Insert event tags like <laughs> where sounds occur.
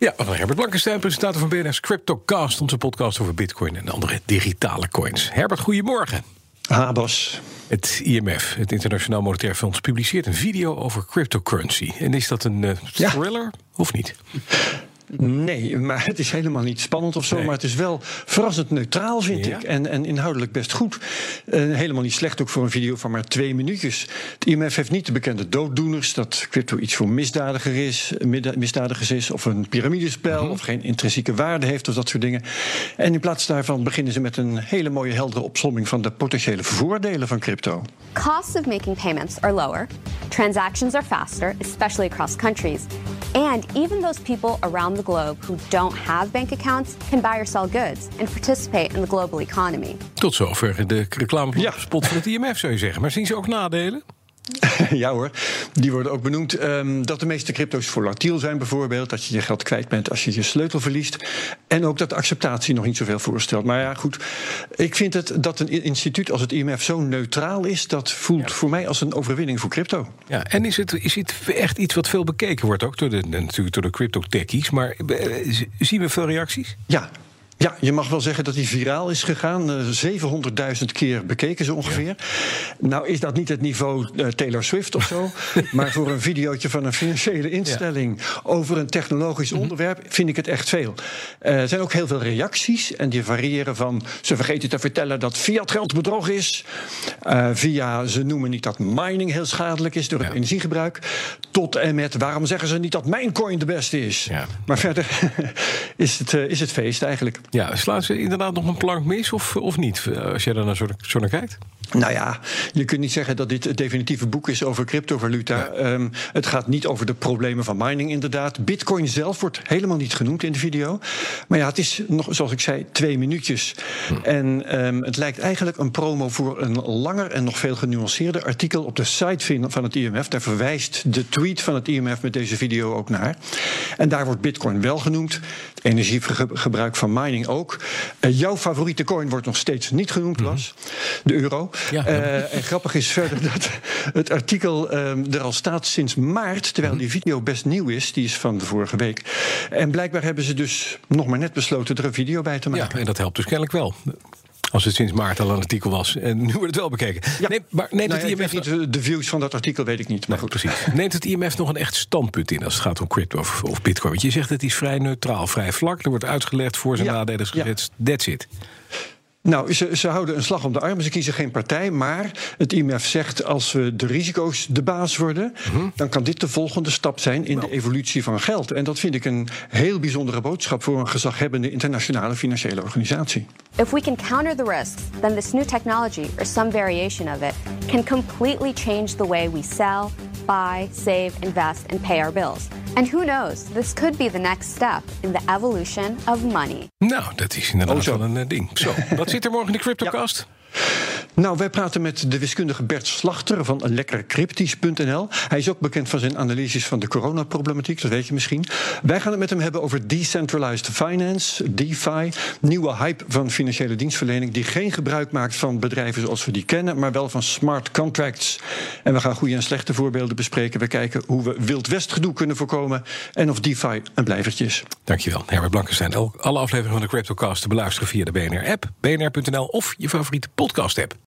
Ja, Herbert Blankenstein, presentator van BNS CryptoCast, onze podcast over Bitcoin en andere digitale coins. Herbert, goedemorgen. Ha, Bas. Het IMF, het Internationaal Monetair Fonds, publiceert een video over cryptocurrency. En is dat een uh, thriller of niet? Nee, maar het is helemaal niet spannend of zo. Maar het is wel verrassend neutraal, vind ik. En, en inhoudelijk best goed. Uh, helemaal niet slecht ook voor een video van maar twee minuutjes. Het IMF heeft niet de bekende dooddoeners. Dat crypto iets voor misdadiger is, misdadigers is. Of een piramidespel. Mhm. Of geen intrinsieke waarde heeft. Of dat soort dingen. En in plaats daarvan beginnen ze met een hele mooie heldere opsomming van de potentiële voordelen van crypto. Costs of making payments are lower. Transactions are faster, especially across countries. And even those people around the globe who don't have bank accounts can buy or sell goods and participate in the global economy. Tot zover de reclamespot ja. van het IMF zou je zeggen. Maar zien ze ook nadelen? <laughs> ja hoor, die worden ook benoemd. Um, dat de meeste crypto's volatiel zijn bijvoorbeeld. Dat je je geld kwijt bent als je je sleutel verliest. En ook dat de acceptatie nog niet zoveel voorstelt. Maar ja, goed. Ik vind het dat een instituut als het IMF zo neutraal is... dat voelt voor mij als een overwinning voor crypto. Ja, en is het, is het echt iets wat veel bekeken wordt ook door de, natuurlijk door de crypto-techies. Maar uh, zien we veel reacties? Ja, ja, je mag wel zeggen dat hij viraal is gegaan. 700.000 eh, keer bekeken zo ongeveer. Nou is dat niet het niveau uh, Taylor Swift of zo. <laughs> maar voor een videootje van een financiële instelling... over een technologisch mhm. onderwerp vind ik het echt veel. Uh, er zijn ook heel veel reacties. En die variëren van... ze vergeten te vertellen dat fiat geld bedrog is... via, ze noemen niet dat mining heel schadelijk is... door het energiegebruik... tot en met waarom zeggen ze niet dat mijn coin de beste is. Ja. Maar verder <laughs> is, het, is het feest eigenlijk. Ja, slaan ze inderdaad nog een plank mis of, of niet, als jij daar naar zo, zo naar kijkt? Nou ja, je kunt niet zeggen dat dit het definitieve boek is over cryptovaluta. Ehm, het gaat niet over de problemen van mining, inderdaad. Bitcoin zelf wordt helemaal niet genoemd in de video. Maar ja, het is nog, zoals ik zei, twee minuutjes. Hm. En um, het lijkt eigenlijk een promo voor een langer en nog veel genuanceerder artikel op de site van het IMF. Daar verwijst de tweet van het IMF met deze video ook naar. En daar wordt Bitcoin wel genoemd. Het energiegebruik van mining ook. Uh, jouw favoriete coin wordt nog steeds niet genoemd, Las. Hm. De euro. Ja, uh, en grappig is verder dat het artikel um, er al staat sinds maart, terwijl die video best nieuw is. Die is van de vorige week. En blijkbaar hebben ze dus nog maar net besloten er een video bij te maken. Ja, en dat helpt dus kennelijk wel. Als het sinds maart al een artikel was. En nu wordt het wel bekeken. Ja. Nee, maar neemt nou het IMF. Niet, de views van dat artikel weet ik niet. Maar goed, precies. <laughs> Neemt het IMF nog een echt standpunt in als het gaat om crypto of, of bitcoin? Want je zegt het is vrij neutraal, vrij vlak. Er wordt uitgelegd voor zijn ja. nadelen gezet. That's it. Nou, ze, ze, houden een slag om de arm. Ze kiezen geen partij. Maar het IMF zegt: als we de risico's de baas worden. Mhm. dan kan dit de volgende stap zijn in de evolutie van geld. En dat vind ik een heel bijzondere boodschap voor een gezaghebbende internationale financiële organisatie. If we can counter the risks, then this new technology, or some variation of it, can completely change the way we sell, buy, save, invest, and pay our bills. And who knows, this could be the next step in the evolution of money. Nou, dat is inderdaad oh, wel een uh, ding. Zo, wat zit er morgen de CryptoCast? Ja. Nou, wij praten met de wiskundige Bert Slachter van lekkercryptisch.nl. Hij is ook bekend van zijn analyses van de coronaproblematiek, dat weet je misschien. Wij gaan het met hem hebben over decentralized finance, DeFi, nieuwe hype van financiële dienstverlening die geen gebruik maakt van bedrijven zoals we die kennen, maar wel van smart contracts. En we gaan goede en slechte voorbeelden bespreken. We kijken hoe we Wild West gedoe kunnen voorkomen en of DeFi een blijvertje is. Dankjewel, Herbert Blankenstein. Alle afleveringen van de CryptoCast te beluisteren via de BNR-app, bnr.nl of je favoriete podcast-app.